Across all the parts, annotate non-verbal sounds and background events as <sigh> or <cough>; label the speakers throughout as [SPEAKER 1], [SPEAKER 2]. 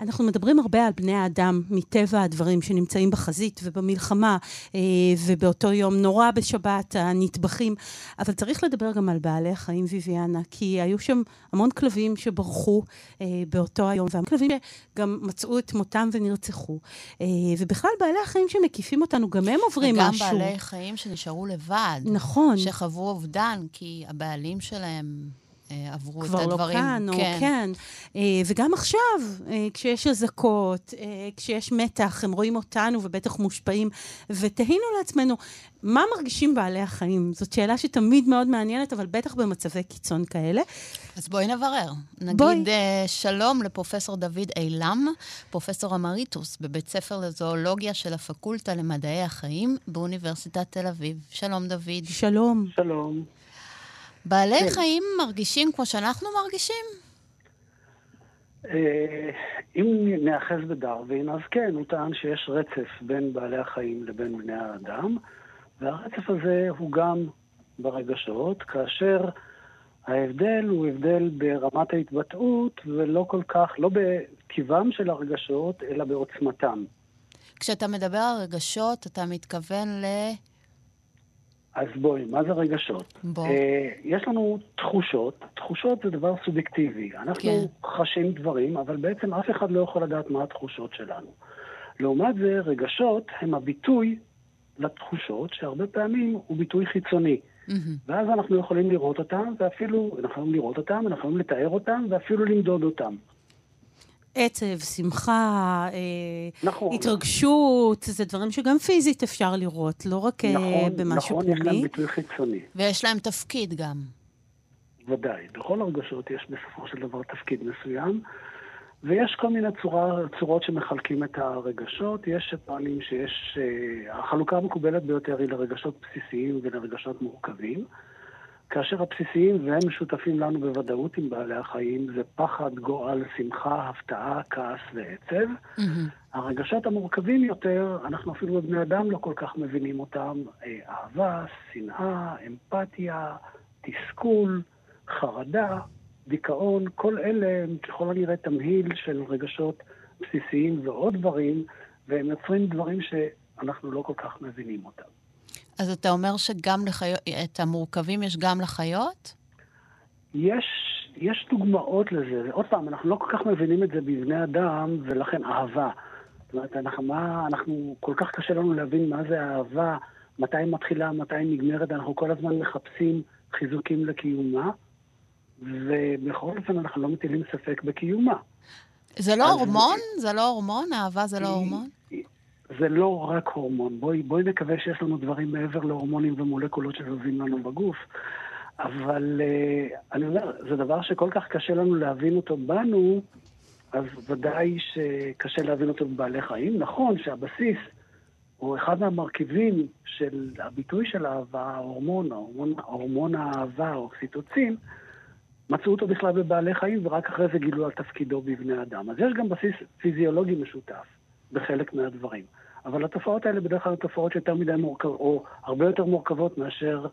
[SPEAKER 1] אנחנו מדברים הרבה על בני האדם, מטבע הדברים שנמצאים בחזית ובמלחמה, אה, ובאותו יום נורא בשבת, הנטבחים, אבל צריך לדבר גם על בעלי החיים, ויביאנה, כי היו שם המון כלבים שברחו אה, באותו היום, והכלבים שגם מצאו את מותם ונרצחו. אה, ובכלל, בעלי החיים שמקיפים אותנו, גם הם עוברים
[SPEAKER 2] וגם
[SPEAKER 1] משהו.
[SPEAKER 2] וגם בעלי חיים שנשארו לבד.
[SPEAKER 1] נכון.
[SPEAKER 2] שחוו אובדן, כי הבעלים שלהם... אה, עברו את
[SPEAKER 1] הדברים.
[SPEAKER 2] כבר
[SPEAKER 1] לא כאן, או כן. כן. אה, וגם עכשיו, אה, כשיש אזעקות, כשיש מתח, הם רואים אותנו ובטח מושפעים, ותהינו לעצמנו, מה מרגישים בעלי החיים? זאת שאלה שתמיד מאוד מעניינת, אבל בטח במצבי קיצון כאלה.
[SPEAKER 2] אז בואי נברר. נגיד בואי. שלום לפרופסור דוד אילם, פרופסור אמריטוס בבית ספר לזואולוגיה של הפקולטה למדעי החיים באוניברסיטת תל אביב. שלום, דוד.
[SPEAKER 1] שלום.
[SPEAKER 3] שלום.
[SPEAKER 2] בעלי כן. חיים מרגישים כמו שאנחנו מרגישים?
[SPEAKER 3] אה, אם נאחז בדרווין, אז כן, הוא טען שיש רצף בין בעלי החיים לבין בני האדם, והרצף הזה הוא גם ברגשות, כאשר ההבדל הוא הבדל ברמת ההתבטאות, ולא כל כך, לא בטיבם של הרגשות, אלא בעוצמתם.
[SPEAKER 2] כשאתה מדבר על רגשות, אתה מתכוון ל...
[SPEAKER 3] אז בואי, מה זה רגשות?
[SPEAKER 2] בוא. Uh,
[SPEAKER 3] יש לנו תחושות, תחושות זה דבר סובייקטיבי. אנחנו כן. חשים דברים, אבל בעצם אף אחד לא יכול לדעת מה התחושות שלנו. לעומת זה, רגשות הם הביטוי לתחושות, שהרבה פעמים הוא ביטוי חיצוני. Mm-hmm. ואז אנחנו יכולים לראות אותם, ואפילו, אנחנו יכולים לראות אותם, אנחנו יכולים לתאר אותם, ואפילו למדוד אותם.
[SPEAKER 1] עצב, שמחה, אה, נכון. התרגשות, זה דברים שגם פיזית אפשר לראות, לא רק אה, נכון, במשהו
[SPEAKER 3] נכון,
[SPEAKER 1] פנימי.
[SPEAKER 3] נכון, יש להם ביטוי חיצוני.
[SPEAKER 2] ויש להם תפקיד גם.
[SPEAKER 3] ודאי. בכל הרגשות יש בסופו של דבר תפקיד מסוים, ויש כל מיני צורה, צורות שמחלקים את הרגשות. יש שטוענים שיש... אה, החלוקה המקובלת ביותר היא לרגשות בסיסיים ולרגשות מורכבים. כאשר הבסיסיים, והם משותפים לנו בוודאות עם בעלי החיים, זה פחד, גועל, שמחה, הפתעה, כעס ועצב. Mm-hmm. הרגשות המורכבים יותר, אנחנו אפילו בבני אדם לא כל כך מבינים אותם. אה, אהבה, שנאה, אמפתיה, תסכול, חרדה, דיכאון, כל אלה הם ככל הנראה תמהיל של רגשות בסיסיים ועוד דברים, והם יוצרים דברים שאנחנו לא כל כך מבינים אותם.
[SPEAKER 2] אז אתה אומר שגם לחיות, את המורכבים יש גם לחיות?
[SPEAKER 3] יש, יש דוגמאות לזה. עוד פעם, אנחנו לא כל כך מבינים את זה בבני אדם, ולכן אהבה. זאת אומרת, אנחנו, מה, אנחנו, כל כך קשה לנו להבין מה זה אהבה, מתי מתחילה, מתי נגמרת, אנחנו כל הזמן מחפשים חיזוקים לקיומה, ובכל אופן אנחנו לא מטילים ספק בקיומה.
[SPEAKER 2] זה לא הורמון? זה לא הורמון? אהבה זה לא הורמון?
[SPEAKER 3] זה לא רק הורמון. בואי, בואי נקווה שיש לנו דברים מעבר להורמונים ומולקולות שזזים לנו בגוף. אבל uh, אני אומר, זה דבר שכל כך קשה לנו להבין אותו בנו, אז ודאי שקשה להבין אותו בבעלי חיים. נכון שהבסיס, הוא אחד מהמרכיבים של הביטוי של האהבה, ההורמון, ההורמון, ההורמון האהבה, האוקסיטוצין, מצאו אותו בכלל בבעלי חיים, ורק אחרי זה גילו על תפקידו בבני אדם. אז יש גם בסיס פיזיולוגי משותף בחלק מהדברים. אבל התופעות האלה בדרך כלל תופעות יותר מדי מורכבות, או הרבה יותר מורכבות מאשר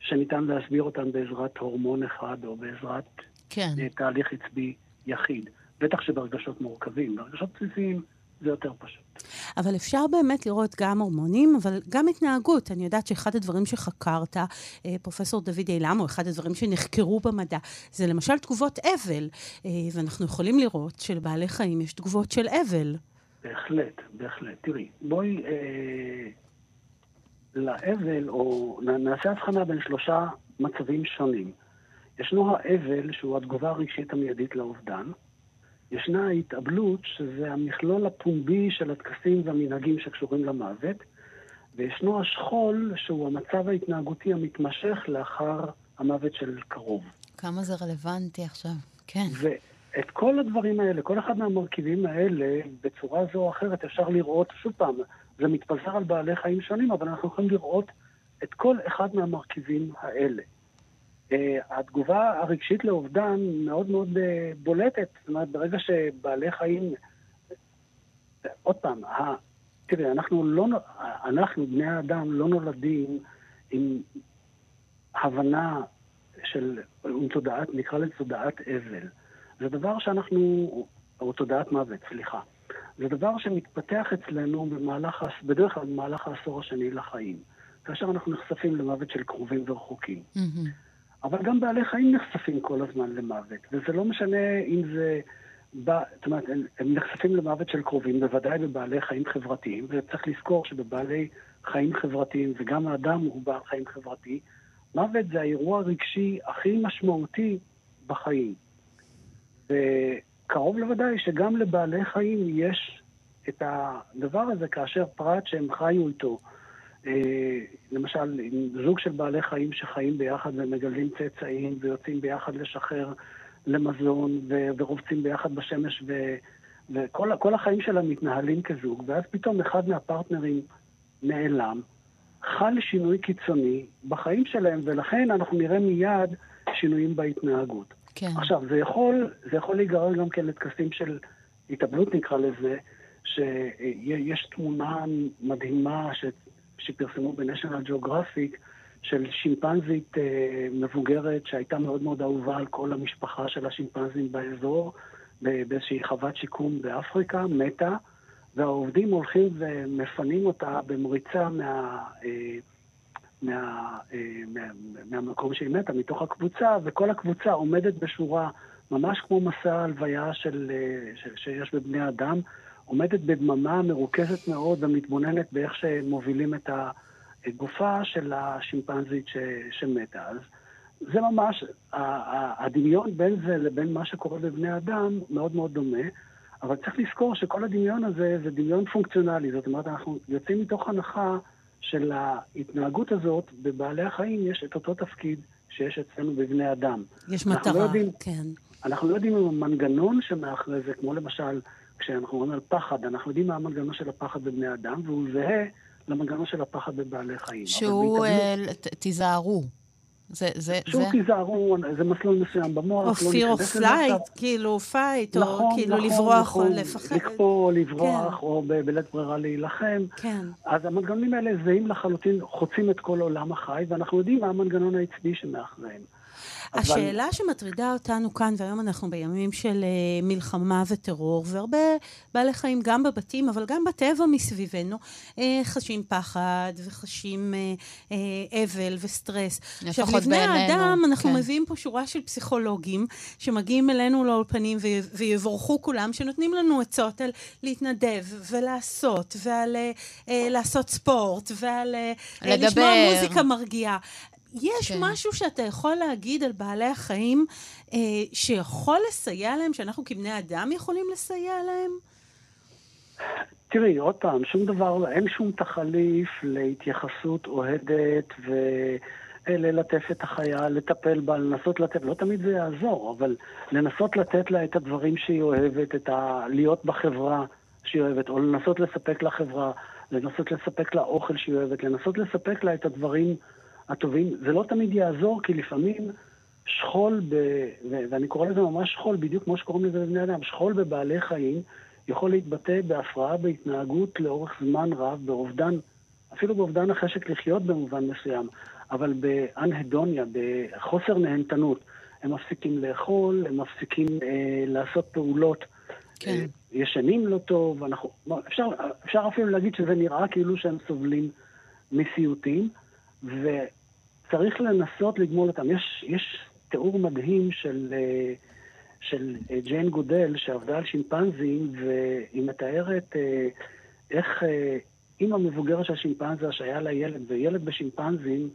[SPEAKER 3] שניתן להסביר אותן בעזרת הורמון אחד או בעזרת
[SPEAKER 2] כן.
[SPEAKER 3] אה, תהליך עצבי יחיד. בטח שברגשות מורכבים. ברגשות בסיסיים זה יותר פשוט.
[SPEAKER 1] אבל אפשר באמת לראות גם הורמונים, אבל גם התנהגות. אני יודעת שאחד הדברים שחקרת, אה, פרופסור דוד אילם, או אחד הדברים שנחקרו במדע, זה למשל תגובות אבל. אה, ואנחנו יכולים לראות שלבעלי חיים יש תגובות של אבל.
[SPEAKER 3] בהחלט, בהחלט. תראי, בואי אה, לאבל, או נעשה הבחנה בין שלושה מצבים שונים. ישנו האבל, שהוא התגובה הרגשית המיידית לאובדן. ישנה ההתאבלות, שזה המכלול הפומבי של הטקסים והמנהגים שקשורים למוות. וישנו השכול, שהוא המצב ההתנהגותי המתמשך לאחר המוות של קרוב.
[SPEAKER 2] כמה זה רלוונטי עכשיו, כן.
[SPEAKER 3] את כל הדברים האלה, כל אחד מהמרכיבים האלה, בצורה זו או אחרת אפשר לראות, שוב פעם, זה מתפזר על בעלי חיים שונים, אבל אנחנו יכולים לראות את כל אחד מהמרכיבים האלה. Uh, התגובה הרגשית לאובדן מאוד מאוד uh, בולטת, זאת אומרת, ברגע שבעלי חיים... עוד פעם, ה... תראה, אנחנו לא... אנחנו, בני האדם, לא נולדים עם הבנה של, תודעת, נקרא לזה תודעת אבל. זה דבר שאנחנו, או תודעת מוות, סליחה. זה דבר שמתפתח אצלנו במהלך, בדרך כלל במהלך העשור השני לחיים, כאשר אנחנו נחשפים למוות של קרובים ורחוקים. Mm-hmm. אבל גם בעלי חיים נחשפים כל הזמן למוות, וזה לא משנה אם זה... בא, זאת אומרת, הם, הם נחשפים למוות של קרובים, בוודאי בבעלי חיים חברתיים, וצריך לזכור שבבעלי חיים חברתיים, וגם האדם הוא בעל חיים חברתי, מוות זה האירוע הרגשי הכי משמעותי בחיים. וקרוב לוודאי שגם לבעלי חיים יש את הדבר הזה כאשר פרט שהם חיו איתו, אה, למשל, עם זוג של בעלי חיים שחיים ביחד ומגדלים צאצאים ויוצאים ביחד לשחרר למזון ורובצים ביחד בשמש ו- וכל החיים שלהם מתנהלים כזוג, ואז פתאום אחד מהפרטנרים נעלם, חל שינוי קיצוני בחיים שלהם, ולכן אנחנו נראה מיד שינויים בהתנהגות. כן. עכשיו, זה יכול, זה יכול להיגרר גם כן לטקסים של התאבלות, נקרא לזה, שיש תמונה מדהימה ש, שפרסמו בניישנל ג'אוגרפיק של שימפנזית אה, מבוגרת שהייתה מאוד מאוד אהובה על כל המשפחה של השימפנזים באזור, באיזושהי חוות שיקום באפריקה, מתה. והעובדים הולכים ומפנים אותה במריצה מה, אה, מה, אה, מה, מהמקום שהיא מתה, מתוך הקבוצה, וכל הקבוצה עומדת בשורה, ממש כמו מסע ההלוויה של, אה, של, שיש בבני אדם, עומדת בדממה מרוכזת מאוד ומתבוננת באיך שמובילים את הגופה של השימפנזית ש, שמתה. אז זה ממש, הדמיון בין זה לבין מה שקורה בבני אדם מאוד מאוד דומה. אבל צריך לזכור שכל הדמיון הזה זה דמיון פונקציונלי. זאת אומרת, אנחנו יוצאים מתוך הנחה של ההתנהגות הזאת, בבעלי החיים יש את אותו תפקיד שיש אצלנו בבני אדם.
[SPEAKER 1] יש מטרה,
[SPEAKER 3] לא יודעים,
[SPEAKER 1] כן.
[SPEAKER 3] אנחנו לא יודעים אם המנגנון שמאחרי זה, כמו למשל, כשאנחנו אומרים על פחד, אנחנו יודעים מה המנגנון של הפחד בבני אדם, והוא זהה למנגנון של הפחד בבעלי חיים.
[SPEAKER 2] שהוא, אה, תיזהרו. זה, זה,
[SPEAKER 3] שוב זה... תיזהרו, זה מסלול מסוים במוח.
[SPEAKER 1] או לא fear or flight, כאילו fight, נכון, או כאילו נכון, לברוח נכון, או לפחד.
[SPEAKER 3] לקפוא, לברוח, כן. או בלית ברירה להילחם.
[SPEAKER 1] כן.
[SPEAKER 3] אז המנגנונים האלה זהים לחלוטין, חוצים את כל עולם החי, ואנחנו יודעים מה המנגנון העצבי שמאחריהם.
[SPEAKER 1] השאלה אבל... שמטרידה אותנו כאן, והיום אנחנו בימים של uh, מלחמה וטרור, והרבה בעלי חיים, גם בבתים, אבל גם בטבע מסביבנו, uh, חשים פחד וחשים uh, uh, אבל וסטרס. עכשיו, לבני האדם, אנחנו כן. מביאים פה שורה של פסיכולוגים שמגיעים אלינו לאולפנים ויבורכו כולם, שנותנים לנו עצות על להתנדב ולעשות, ועל uh, לעשות ספורט, ועל uh, לשמוע מוזיקה מרגיעה. יש כן. משהו שאתה יכול להגיד על בעלי החיים אה, שיכול לסייע להם, שאנחנו כבני אדם יכולים לסייע להם?
[SPEAKER 3] תראי, עוד פעם, שום דבר, אין שום תחליף להתייחסות אוהדת וללטף את החיה, לטפל בה, לנסות לתת, לא תמיד זה יעזור, אבל לנסות לתת לה את הדברים שהיא אוהבת, את ה... להיות בחברה שהיא אוהבת, או לנסות לספק לה חברה, לנסות לספק לה אוכל שהיא אוהבת, לנסות לספק לה את הדברים הטובים. זה לא תמיד יעזור, כי לפעמים שכול, ב, ואני קורא לזה ממש שכול, בדיוק כמו שקוראים לזה בבני אדם, שכול בבעלי חיים יכול להתבטא בהפרעה בהתנהגות לאורך זמן רב, באובדן, אפילו באובדן החשק לחיות במובן מסוים, אבל באנהדוניה, בחוסר נהנתנות. הם מפסיקים לאכול, הם מפסיקים אה, לעשות פעולות. כן. אה, ישנים לא טוב, אנחנו, אפשר, אפשר אפילו להגיד שזה נראה כאילו שהם סובלים מסיוטים, ו, צריך לנסות לגמול אותם. יש, יש תיאור מדהים של, אה, של אה, ג'יין גודל, שעבדה על שימפנזים, והיא מתארת אה, איך אימא מבוגרת של שימפנזה שהיה לה ילד, וילד בשימפנזים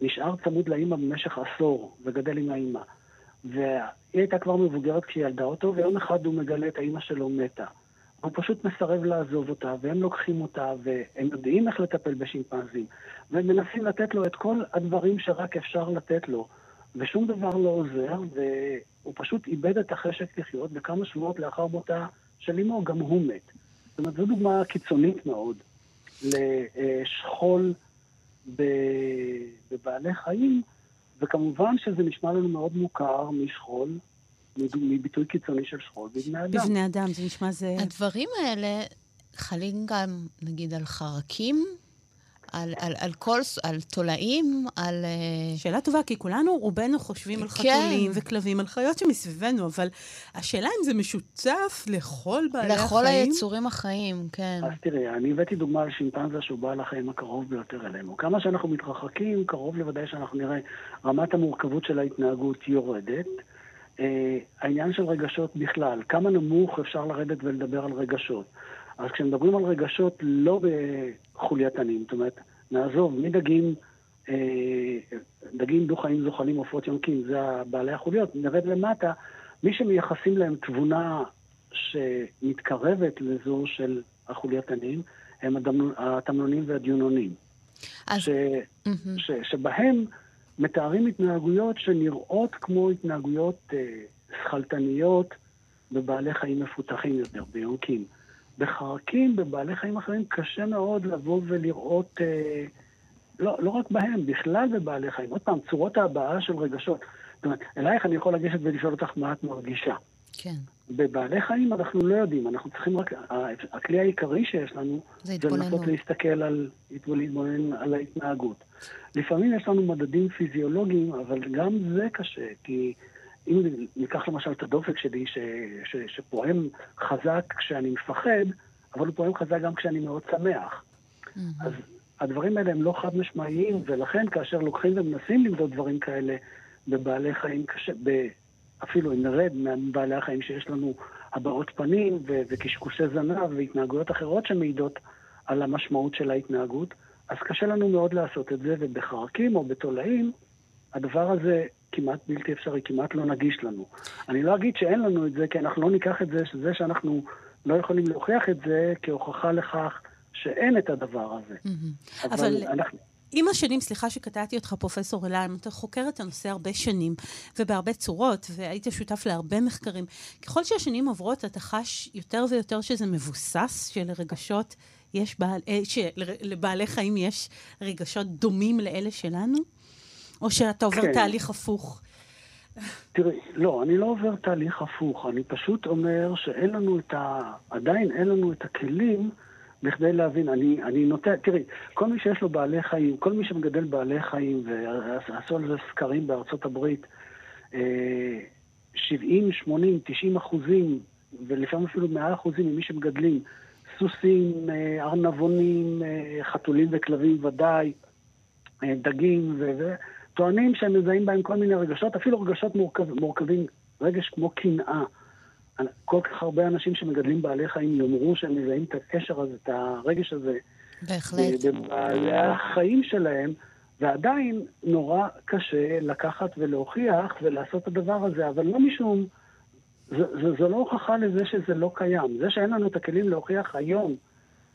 [SPEAKER 3] נשאר צמוד לאימא במשך עשור, וגדל עם האימא. והיא הייתה כבר מבוגרת כשהיא ילדה אותו, ויום אחד הוא מגלה את האימא שלו מתה. הוא פשוט מסרב לעזוב אותה, והם לוקחים אותה, והם יודעים איך לטפל בשימפנזים, והם מנסים לתת לו את כל הדברים שרק אפשר לתת לו, ושום דבר לא עוזר, והוא פשוט איבד את החשק לחיות, וכמה שבועות לאחר מותה של אמו גם הוא מת. זאת אומרת, זו דוגמה קיצונית מאוד לשכול בבעלי חיים, וכמובן שזה נשמע לנו מאוד מוכר משכול מביטוי קיצוני של שכול בבני אדם.
[SPEAKER 1] בבני אדם, זה נשמע זה...
[SPEAKER 2] הדברים האלה חלים גם, נגיד, על חרקים, על, על, על כל, על תולעים, על...
[SPEAKER 1] אה, שאלה טובה, כי כולנו, רובנו חושבים על כן. חתולים וכלבים, על חיות שמסביבנו, אבל השאלה אם זה משותף לכל בעלי
[SPEAKER 2] לכל
[SPEAKER 1] החיים.
[SPEAKER 2] לכל היצורים החיים, כן.
[SPEAKER 3] אז תראי, אני הבאתי דוגמה על שימפנזה שהוא בעל החיים הקרוב ביותר אלינו. כמה שאנחנו מתרחקים, קרוב לוודאי שאנחנו נראה רמת המורכבות של ההתנהגות יורדת. אה, העניין של רגשות בכלל, כמה נמוך אפשר לרדת ולדבר על רגשות. אז כשמדברים על רגשות לא בחוליית עניים, זאת אומרת, נעזוב מדגים, אה, דגים דו-חיים זוחלים עופות יונקים, זה בעלי החוליות, נרד למטה, מי שמייחסים להם תבונה שמתקרבת לזו של החוליית עניים, הם התמנונים והדיונונים. אז... ש... Mm-hmm. ש... שבהם מתארים התנהגויות שנראות כמו התנהגויות אה, שכלתניות בבעלי חיים מפותחים יותר, ביונקים. בחרקים, בבעלי חיים אחרים, קשה מאוד לבוא ולראות, אה, לא, לא רק בהם, בכלל בבעלי חיים. עוד פעם, צורות ההבעה של רגשות. זאת אומרת, אלייך אני יכול לגשת ולשאול אותך מה את מרגישה.
[SPEAKER 2] כן.
[SPEAKER 3] בבעלי חיים אנחנו לא יודעים, אנחנו צריכים רק, הכלי העיקרי שיש לנו,
[SPEAKER 2] זה, זה לנסות
[SPEAKER 3] להסתכל על, להתבונן על ההתנהגות. לפעמים יש לנו מדדים פיזיולוגיים, אבל גם זה קשה, כי אם ניקח למשל את הדופק שלי, ש, ש, שפועם חזק כשאני מפחד, אבל הוא פועם חזק גם כשאני מאוד שמח. Mm-hmm. אז הדברים האלה הם לא חד משמעיים, ולכן כאשר לוקחים ומנסים למדוד דברים כאלה בבעלי חיים קשה, אפילו אם נרד מבעלי החיים שיש לנו הבעות פנים ו- וקשקושי זנב והתנהגויות אחרות שמעידות על המשמעות של ההתנהגות, אז קשה לנו מאוד לעשות את זה, ובחרקים או בתולעים, הדבר הזה כמעט בלתי אפשרי, כמעט לא נגיש לנו. אני לא אגיד שאין לנו את זה, כי אנחנו לא ניקח את זה, שזה שאנחנו לא יכולים להוכיח את זה כהוכחה לכך שאין את הדבר הזה.
[SPEAKER 1] אבל, אבל אנחנו... עם השנים, סליחה שקטעתי אותך, פרופסור אליים, אתה חוקר את הנושא הרבה שנים, ובהרבה צורות, והיית שותף להרבה מחקרים. ככל שהשנים עוברות, אתה חש יותר ויותר שזה מבוסס, שלרגשות יש, בעל, אה, שלבעלי חיים יש רגשות דומים לאלה שלנו? או שאתה עובר כן. תהליך הפוך?
[SPEAKER 3] תראי, לא, אני לא עובר תהליך הפוך, אני פשוט אומר שאין לנו את ה... עדיין אין לנו את הכלים בכדי להבין, אני, אני נוטה, תראי, כל מי שיש לו בעלי חיים, כל מי שמגדל בעלי חיים, ועשו על זה סקרים בארצות הברית, 70, 80, 90 אחוזים, ולפעמים אפילו 100 אחוזים ממי שמגדלים סוסים, אה, ארנבונים, אה, חתולים וכלבים ודאי, אה, דגים, וטוענים שהם מזהים בהם כל מיני רגשות, אפילו רגשות מורכב, מורכבים, רגש כמו קנאה. כל כך הרבה אנשים שמגדלים בעלי חיים יאמרו שהם מזהים את הקשר הזה, את הרגש הזה.
[SPEAKER 2] בהחלט.
[SPEAKER 3] בבעלי החיים שלהם, ועדיין נורא קשה לקחת ולהוכיח ולעשות את הדבר הזה, אבל לא משום... זו לא הוכחה לזה שזה לא קיים. זה שאין לנו את הכלים להוכיח היום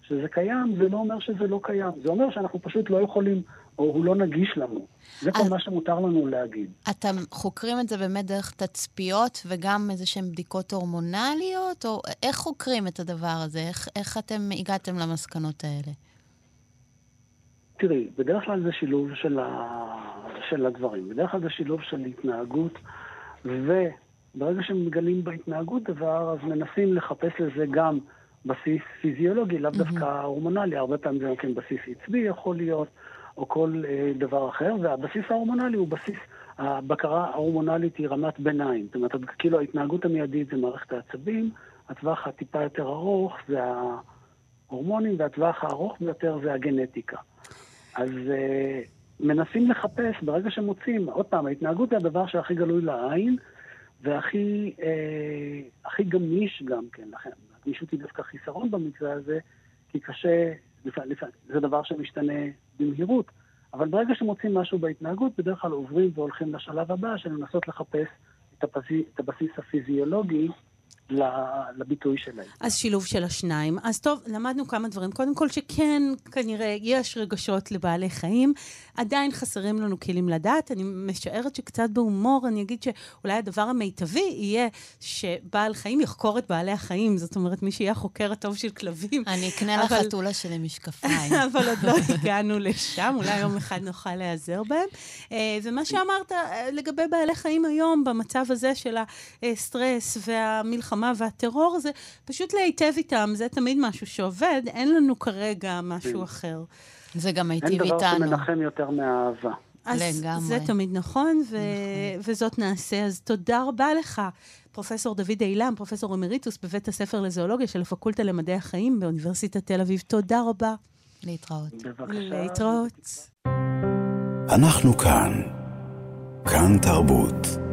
[SPEAKER 3] שזה קיים, זה לא אומר שזה לא קיים. זה אומר שאנחנו פשוט לא יכולים או הוא לא נגיש לנו. זה כל מה שמותר לנו להגיד.
[SPEAKER 2] אתם חוקרים את זה באמת דרך תצפיות וגם איזה שהן בדיקות הורמונליות? או איך חוקרים את הדבר הזה? איך, איך אתם הגעתם למסקנות האלה?
[SPEAKER 3] תראי, בדרך כלל זה שילוב של, ה... של הדברים. בדרך כלל זה שילוב של התנהגות, וברגע שמגלים בהתנהגות דבר, אז מנסים לחפש לזה גם בסיס פיזיולוגי, לאו דווקא mm-hmm. הורמונלי, הרבה פעמים זה גם כן בסיס עצבי יכול להיות. או כל אה, דבר אחר, והבסיס ההורמונלי הוא בסיס, הבקרה ההורמונלית היא רמת ביניים. זאת אומרת, כאילו ההתנהגות המיידית זה מערכת העצבים, הטווח הטיפה יותר ארוך זה ההורמונים, והטווח הארוך ביותר זה הגנטיקה. אז אה, מנסים לחפש, ברגע שמוצאים, עוד פעם, ההתנהגות זה הדבר שהכי גלוי לעין, והכי אה, הכי גמיש גם כן, לכן הגמישות היא דווקא חיסרון במקרה הזה, כי קשה זה דבר שמשתנה במהירות. אבל ברגע שמוצאים משהו בהתנהגות, בדרך כלל עוברים והולכים לשלב הבא של לנסות לחפש את הבסיס, את הבסיס הפיזיולוגי לביטוי שלהם.
[SPEAKER 1] אז שילוב של השניים. אז טוב, למדנו כמה דברים. קודם כל שכן, כנראה, יש רגשות לבעלי חיים. עדיין חסרים לנו כלים לדעת. אני משערת שקצת בהומור אני אגיד שאולי הדבר המיטבי יהיה שבעל חיים יחקור את בעלי החיים. זאת אומרת, מי שיהיה החוקר הטוב של כלבים.
[SPEAKER 2] אני אקנה אבל... לחתולה שלי משקפיים. <laughs>
[SPEAKER 1] אבל עוד לא הגענו לשם, אולי יום אחד נוכל להיעזר בהם. אה, ומה שאמרת אה, לגבי בעלי חיים היום, במצב הזה של הסטרס והמלחמה, המלחמה והטרור, זה פשוט להיטב איתם, זה תמיד משהו שעובד, אין לנו כרגע משהו כן. אחר.
[SPEAKER 2] זה גם מיטיב איתנו.
[SPEAKER 3] אין דבר שמנחם יותר מהאהבה.
[SPEAKER 1] אז לגמרי. זה תמיד נכון, ו... נכון, וזאת נעשה. אז תודה רבה לך, פרופסור דוד אילם, פרופסור אמריטוס בבית הספר לזואולוגיה של הפקולטה למדעי החיים באוניברסיטת תל אביב. תודה רבה.
[SPEAKER 2] להתראות.
[SPEAKER 3] בבקשה.
[SPEAKER 1] להתראות.
[SPEAKER 4] אנחנו כאן. כאן תרבות.